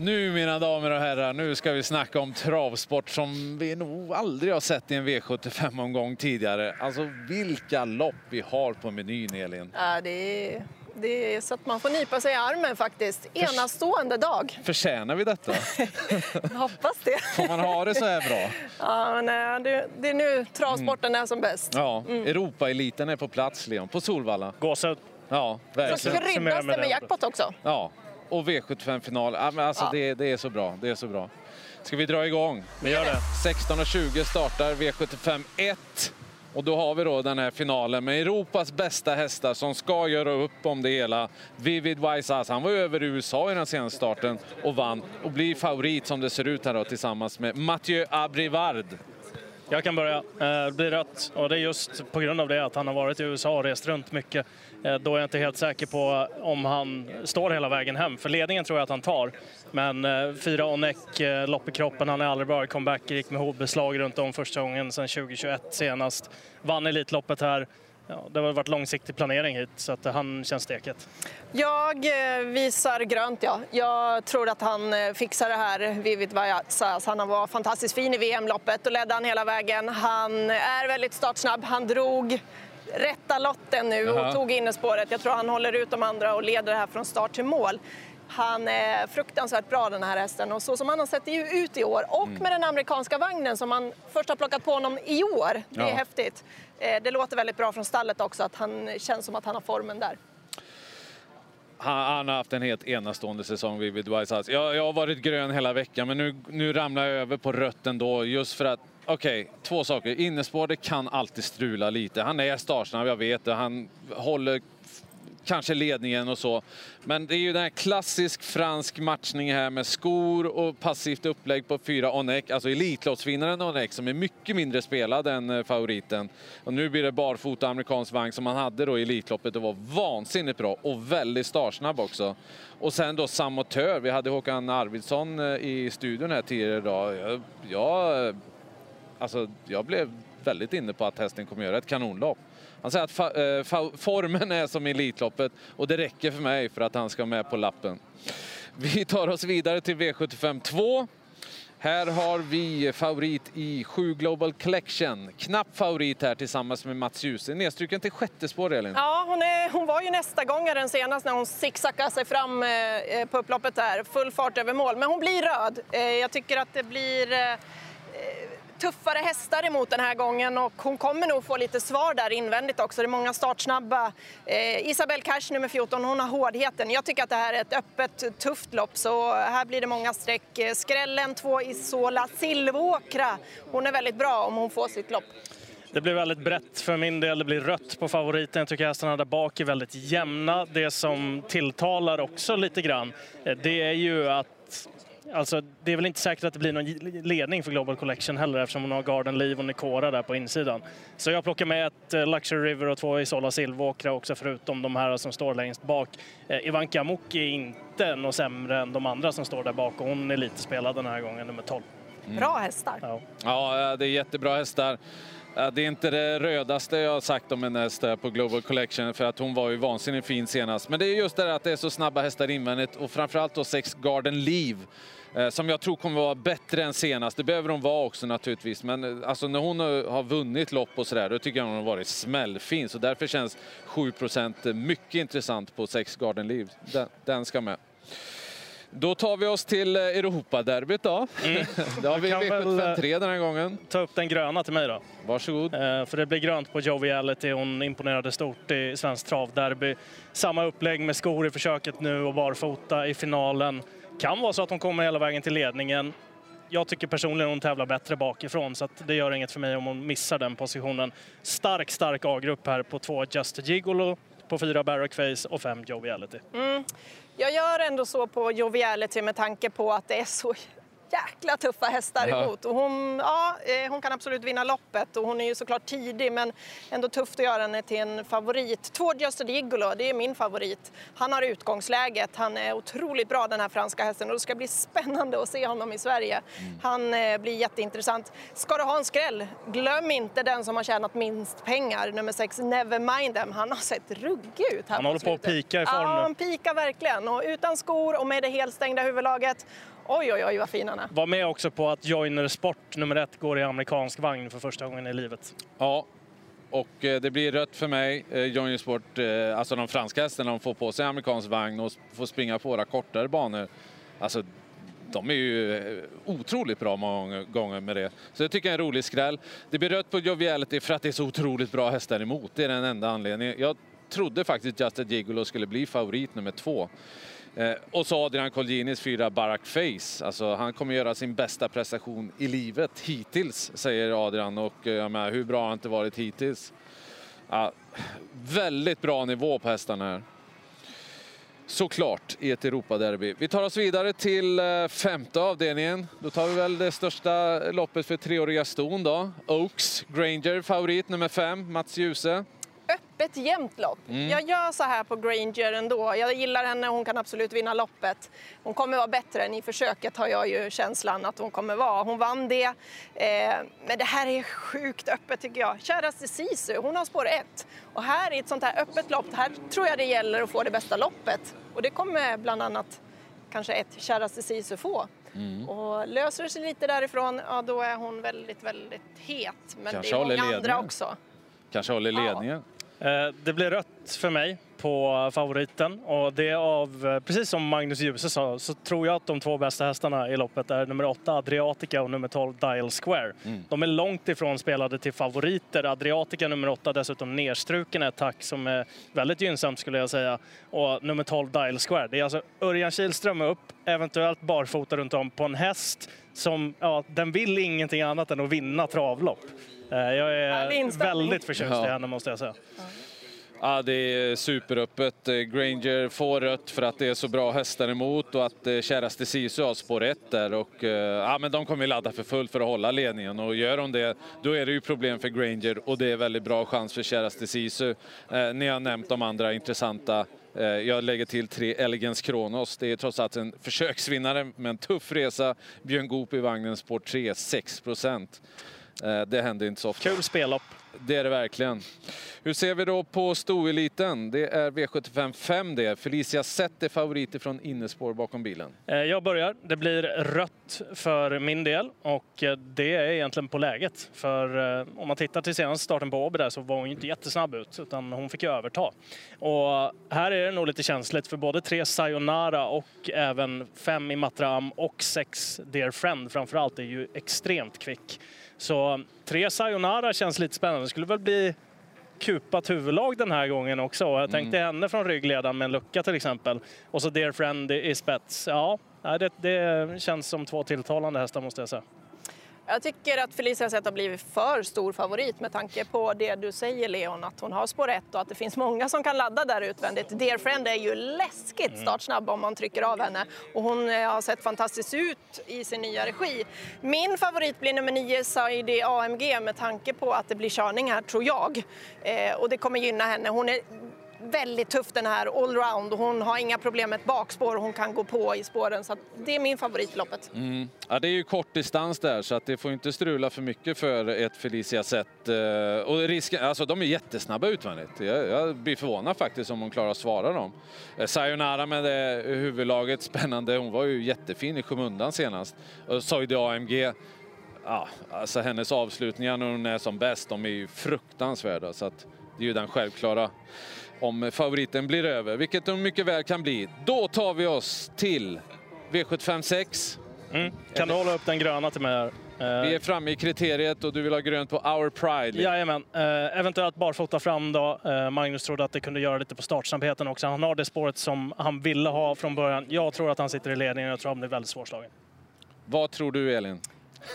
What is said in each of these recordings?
Nu mina damer och herrar, nu ska vi snacka om travsport som vi nog aldrig har sett i en V75-omgång tidigare. Alltså vilka lopp vi har på menyn, Elin. Ja, det är, det är så att man får nypa sig i armen faktiskt. Enastående dag. Förtjänar vi detta? Hoppas det. Får man ha det så här bra? Ja, men det, det är nu travsporten är som bäst. Ja, Europaeliten är på plats, Leon, på Solvalla. Gåshud. Ja, Så verkligen. kryddas Summera det med med jackpot också. Ja, och V75-final. Ja, men alltså Ja. det, det är så bra. Det är så bra. Ska vi dra igång? Vi gör det. 16.20 startar V75 1. Och då har vi då den här finalen med Europas bästa hästar som ska göra upp om det hela. Vivid Wise han var över i USA i den senaste starten och vann och blir favorit som det ser ut här då tillsammans med Mathieu Abrivard. Jag kan börja. Eh, det blir rött och det är just på grund av det att han har varit i USA och rest runt mycket. Eh, då är jag inte helt säker på om han står hela vägen hem. För ledningen tror jag att han tar. Men eh, fyra och eh, lopp i kroppen, han är aldrig bra i comeback. Gick med hovbeslag runt om första gången sedan 2021 senast. Vann Elitloppet här. Ja, det har varit långsiktig planering hit så att han känns steket. Jag eh, visar grönt, ja. Jag tror att han eh, fixar det här, Vivid Vajazas. Han var fantastiskt fin i VM-loppet och ledde han hela vägen. Han är väldigt startsnabb. Han drog rätta lotten nu och Aha. tog innerspåret. Jag tror han håller ut de andra och leder det här från start till mål. Han är fruktansvärt bra den här hästen och så som han har sett ut i år och med den amerikanska vagnen som han först har plockat på honom i år. Det är Ja. häftigt. Eh, Det låter väldigt bra från stallet också att han känns som att han har formen där. Han, har haft en helt enastående säsong, Vivid Wise. Jag, jag har varit grön hela veckan, men nu, nu ramlar jag över på rött ändå. Just för att, okej, två saker. Innerspår, det kan alltid strula lite. Han är startsnabb, jag vet det. Han håller kanske ledningen och så. Men det är ju den här klassisk fransk matchning här med skor och passivt upplägg på fyra Onek. Alltså Elitloppsvinnaren Onek som är mycket mindre spelad än eh, favoriten. Och nu blir det barfota amerikansk vagn som han hade då i Elitloppet och var vansinnigt bra och väldigt startsnabb också. Och sen då Samotör. Vi hade Håkan Arvidsson eh, i studion här tidigare idag. Jag, jag, alltså, jag blev väldigt inne på att hästen kommer göra ett kanonlopp. Han säger att fa, eh, fa, formen är som i Elitloppet och det räcker för mig för att han ska med på lappen. Vi tar oss vidare till V75 2. Här har vi favorit i 7 Global Collection. Knapp favorit här tillsammans med Mats Djuse. Nedstruken till sjätte spår, Elin. Ja, hon, är, hon var ju nästa gångaren senast när hon zigzaggade sig fram eh, eh på upploppet där. Full fart över mål. Men hon blir röd. Eh, jag tycker att det blir eh, tuffare hästar emot den här gången och hon kommer nog få lite svar där invändigt också. Det är många startsnabba. Eh, Isabelle Cash nummer 14, hon har hårdheten. Jag tycker att det här är ett öppet, tufft lopp så här blir det många streck. Eh, Skrällen, två Isola Silvåkra. Hon är väldigt bra om hon får sitt lopp. Det blir väldigt brett för min del. Det blir rött på favoriten. Jag tycker hästarna där bak är väldigt jämna. Det som tilltalar också lite grann, eh, det är ju att Alltså, det är väl inte säkert att det blir någon ledning för Global Collection heller eftersom hon har Garden Leave och Nicora där på insidan. Så jag plockar med ett eh, Luxury River och två Isola Silvåkra också förutom de här som står längst bak. Eh, Ivanka Amokki är inte något sämre än de andra som står där bak och hon är lite spelad den här gången, nummer 12. Bra hästar. Ja. Ja, det är jättebra hästar. Det är inte det rödaste jag har sagt om en häst på Global Collection för att hon var ju vansinnigt fin senast. Men det är just det att det är så snabba hästar invändigt och framförallt då sex Garden Leave eh, som jag tror kommer vara bättre än senast. Det behöver hon vara också naturligtvis. Men eh, alltså när hon har har vunnit lopp och sådär, då tycker jag hon har varit smällfin. Så därför känns 7% mycket intressant på sex Garden Leave. Den, den ska med. Då tar vi oss till eh, Europaderbyt då. det har vi kan väl, V753 den här gången. Ta upp den gröna till mig då. Varsågod. Eh, För det blir grönt på Joviality. Hon imponerade stort i Svensk Travderby. Samma upplägg med skor i försöket nu och barfota i finalen. Kan vara så att hon kommer hela vägen till ledningen. Jag tycker personligen hon tävlar bättre bakifrån så att det gör inget för mig om hon missar den positionen. Stark, stark A-grupp här på två Just Gigolo, på fyra Barrack Face och fem Joviality. Mm. Jag gör ändå så på Joviality med tanke på att det är så jäkla tuffa hästar Ja. emot. Och hon, ja, eh, hon kan absolut vinna loppet och hon är ju såklart tidig men ändå tufft att göra henne till en favorit. Två Just Gigolo, det är min favorit. Han har utgångsläget, han är otroligt bra den här franska hästen och det ska bli spännande att se honom i Sverige. Han eh, blir jätteintressant. Ska du ha en skräll, glöm inte den som har tjänat minst pengar, nummer sex Nevermind Them. Han har sett ruggig ut här Han håller på att pika i form Ja, nu. han pikar verkligen och utan skor och med det helstängda huvudlaget. Oj, oj, oj vad fin han är. Var med också på att Joiner Sport nummer ett går i amerikansk vagn för första gången i livet. Ja, och eh, det blir rött för mig. Eh, Johnny Sport, eh, alltså de franska hästarna, de får på sig amerikansk vagn och får springa på våra kortare banor. Alltså, de är ju otroligt bra många gånger med det. Så jag tycker det är en rolig skräll. Det blir rött på Joviality för att det är så otroligt bra hästar emot. Det är den enda anledningen. Jag trodde faktiskt Just Gigolo skulle bli favorit nummer två. Eh, och så Adrian Colginis fyra Barack Face. Alltså, han kommer göra sin bästa prestation i livet hittills, säger Adrian. Och eh, jag menar, hur bra har han inte varit hittills? Ja, väldigt bra nivå på hästarna här. Såklart i ett Europaderby. Vi tar oss vidare till eh, femte avdelningen. Då tar vi väl det största loppet för treåriga ston då. Oaks Granger, favorit nummer fem, Mats Djuse. Öppet jämnt lopp. Mm. Jag gör så här på Granger ändå. Jag gillar henne, hon kan absolut vinna loppet. Hon kommer vara bättre än i försöket har jag ju känslan att hon kommer vara. Hon vann det. Eh, men det här är sjukt öppet tycker jag. Käraste Sisu, hon har spår ett. Och här i ett sånt här öppet lopp, här tror jag det gäller att få det bästa loppet. Och det kommer bland annat kanske ett Käraste Sisu få. Mm. Och löser det sig lite därifrån, ja då är hon väldigt, väldigt het. Men Kanske det är många andra också. Kanske håller Ja. ledningen. Eh, Det blir rött för mig på favoriten och det av, eh, precis som Magnus Djuse sa, så tror jag att de två bästa hästarna i loppet är nummer 8 Adriatica och nummer 12 Dial Square. De är långt ifrån spelade till favoriter. Adriatica nummer 8 dessutom nerstruken ett tack som är väldigt gynnsamt skulle jag säga. Och nummer 12 Dial Square. Det är alltså Örjan Kihlström upp, eventuellt barfota runt om på en häst som, ja, den vill ingenting annat än att vinna travlopp. Eh, Jag är väldigt förtjust i henne måste jag säga. Ja, det är superöppet. Eh, Granger får rött för att det är så bra hästar emot och att eh, käraste Sisu har spår ett där. Och, ja, men de kommer ju ladda för fullt för att hålla ledningen och gör de det, då är det ju problem för Granger och det är väldigt bra chans för käraste Sisu. Eh, ni har nämnt de andra intressanta. Jag lägger till tre Elegance Kronos. Det är trots allt en försöksvinnare med en tuff resa. Björn Goop i vagnen, spår 3, 6 procent. Eh, det händer inte så ofta. Kul spellopp. Det är det verkligen. Hur ser vi då på stoeliten? Det är V75 5 det. Felicia Zet är favorit från innespår bakom bilen. Eh, Jag börjar. Det blir rött för min del och eh, det är egentligen på läget. För om man tittar till senaste starten på Åby där så var hon inte jättesnabb ut utan hon fick ju överta. Och här är det nog lite känsligt för både tre Sayonara och även fem i Matram och sex Dear Friend framförallt är ju extremt kvick. Så tre Sayonara känns lite spännande. Det skulle väl bli kupat huvudlag den här gången också. Jag tänkte henne från ryggledaren med en lucka till exempel. Och så Dear Friend i spets. Ja, det, det känns som två tilltalande hästar måste jag säga. Jag tycker att Felicia Zet har blivit för stor favorit med tanke på det du säger Leon, att hon har spår ett och att det finns många som kan ladda där utvändigt. Dear Friend är ju läskigt startsnabb om man trycker av henne och hon eh, har sett fantastiskt ut i sin nya regi. Min favorit blir nummer 9 Saidi AMG med tanke på att det blir körning här tror jag eh, och det kommer gynna henne. Hon är väldigt tuff den här allround hon har inga problem med ett bakspår och hon kan gå på i spåren så att det är min favorit i loppet. Mm. Ja, det är ju kort distans där så att det får inte strula för mycket för ett Felicia Zet. Eh, och risken, alltså de är jättesnabba utvändigt. Jag, jag blir förvånad faktiskt om hon klarar att svara dem. Eh, Sayonara med det huvudlaget, spännande. Hon var ju jättefin i skymundan senast. Och Soide AMG, ja, alltså hennes avslutningar när hon är som bäst, de är ju fruktansvärda. Så att det är ju den självklara om favoriten blir över, vilket de mycket väl kan bli. Då tar vi oss till V75 6. Mm. Kan du hålla upp den gröna till mig här? Eh, Vi är framme i kriteriet och du vill ha grönt på Our Pride. Jajamän. Eh, eventuellt barfota fram då. Eh, Magnus trodde att det kunde göra lite på startsnabbheten också. Han har det spåret som han ville ha från början. Jag tror att han sitter i ledningen och jag tror att han blir väldigt svårslagen. Vad tror du Elin?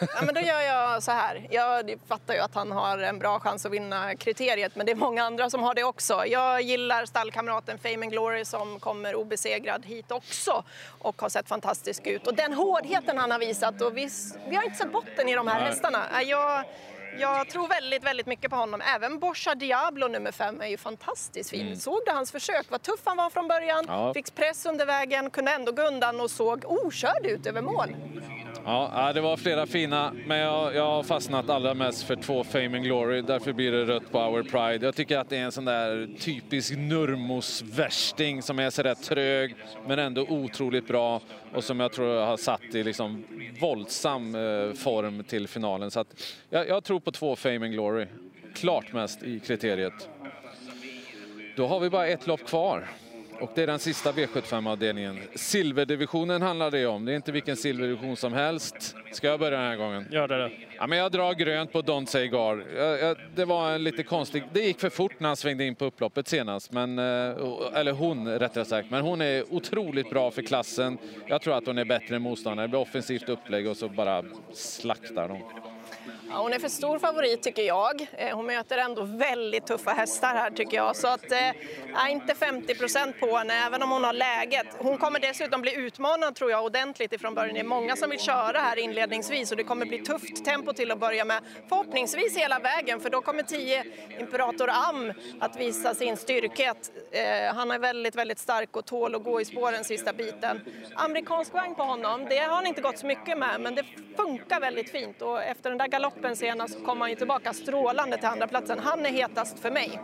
Ja, men då gör jag så här. Jag fattar ju att han har en bra chans att vinna kriteriet, men det är många andra som har det också. Jag gillar stallkamraten Fame and Glory som kommer obesegrad hit också och har sett fantastisk ut. Och den hårdheten han har visat, och vi, vi har inte sett botten i de här hästarna. Jag, jag tror väldigt, väldigt mycket på honom. Även Borsa Diablo nummer fem är ju fantastiskt fin. Mm. Såg du hans försök? Vad tuff han var från början. Ja. Fick press under vägen, kunde ändå gå undan och såg okörd ut över mål. Ja, det var flera fina, men jag, jag har fastnat allra mest för två Fame and Glory. Därför blir det rött på Our Pride. Jag tycker att det är en sån där typisk Nurmos-värsting som är sådär trög, men ändå otroligt bra och som jag tror har satt i liksom våldsam eh, form till finalen. Så jag, jag tror på två Fame and Glory. Klart mest i kriteriet. Då har vi bara ett lopp kvar. Och det är den sista V75-avdelningen. Silverdivisionen handlar det om. Det är inte vilken silverdivision som helst. Ska jag börja den här gången? Gör det. Ja, men jag drar grönt på Don't Say Gar. Det var en lite konstig... Det gick för fort när han svängde in på upploppet senast. Men, eh, eller hon rättare sagt. Men hon är otroligt bra för klassen. Jag tror att hon är bättre än motståndare. Det blir offensivt upplägg och så bara slaktar de. Ja, hon är för stor favorit tycker jag. Eh, hon möter ändå väldigt tuffa hästar här tycker jag. Så att, eh, inte 50 procent på henne, även om hon har läget. Hon kommer dessutom bli utmanad tror jag ordentligt ifrån början. Det är många som vill köra här inledningsvis och det kommer bli tufft tempo till att börja med. Förhoppningsvis hela vägen, för då kommer 10 Imperator Am att visa sin styrkhet. Eh, han är väldigt, väldigt stark och tål att gå i spåren sista biten. Amerikansk vagn på honom, det har han inte gått så mycket med, men det funkar väldigt fint och efter den där galoppen loppen senast så kom han ju tillbaka strålande till andra platsen. Han är hetast för mig.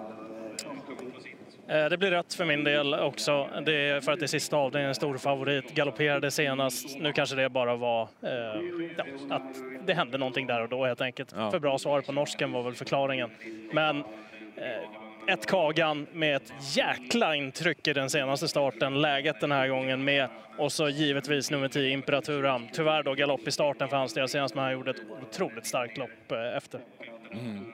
Eh, det blir rätt för min del också. Det är för att det är sista avdelningen, en stor favorit. Galopperade senast. Nu kanske det bara var eh, ja, att det hände någonting där och då helt enkelt. Ja. För bra svar på norsken var väl förklaringen. Men eh, ett Kagan med ett jäkla intryck i den senaste starten. Läget den här gången med och så givetvis nummer 10 Imperaturam. Tyvärr då galopp i starten för hans del senast, men han gjorde ett otroligt starkt lopp eh, efter. Mm.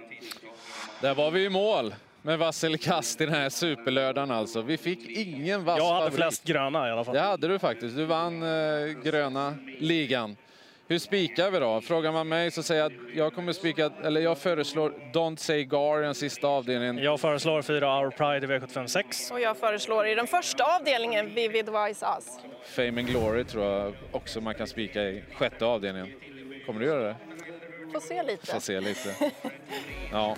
Där var vi i mål med Vassel Kast i den här superlördagen alltså. Vi fick ingen vass Jag hade favorit. flest gröna i alla fall. Det hade du faktiskt. Du vann eh, gröna ligan. Hur spikar vi då? Frågar man mig så säger jag att jag kommer spika, eller jag föreslår Don't Say Gar i den sista avdelningen. Jag föreslår fyra Our Pride i V756. Och jag föreslår i den första avdelningen Vivid Wise Us. Fame and Glory tror jag också man kan spika i sjätte avdelningen. Kommer du göra det? Får se lite. Får se lite. Ja.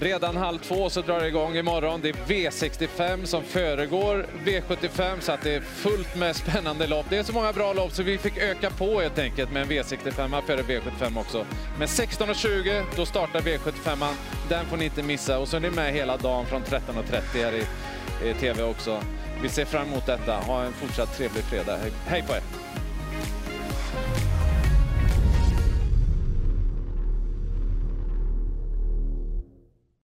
Redan halv två så drar det igång imorgon. Det är V65 som föregår V75 så att det är fullt med spännande lopp. Det är så många bra lopp så vi fick öka på helt enkelt med en V65 före V75 också. Men 16.20 då startar V75. Den får ni inte missa och så är ni med hela dagen från 13.30 här i, i TV också. Vi ser fram emot detta. Ha en fortsatt trevlig fredag. Hej på er!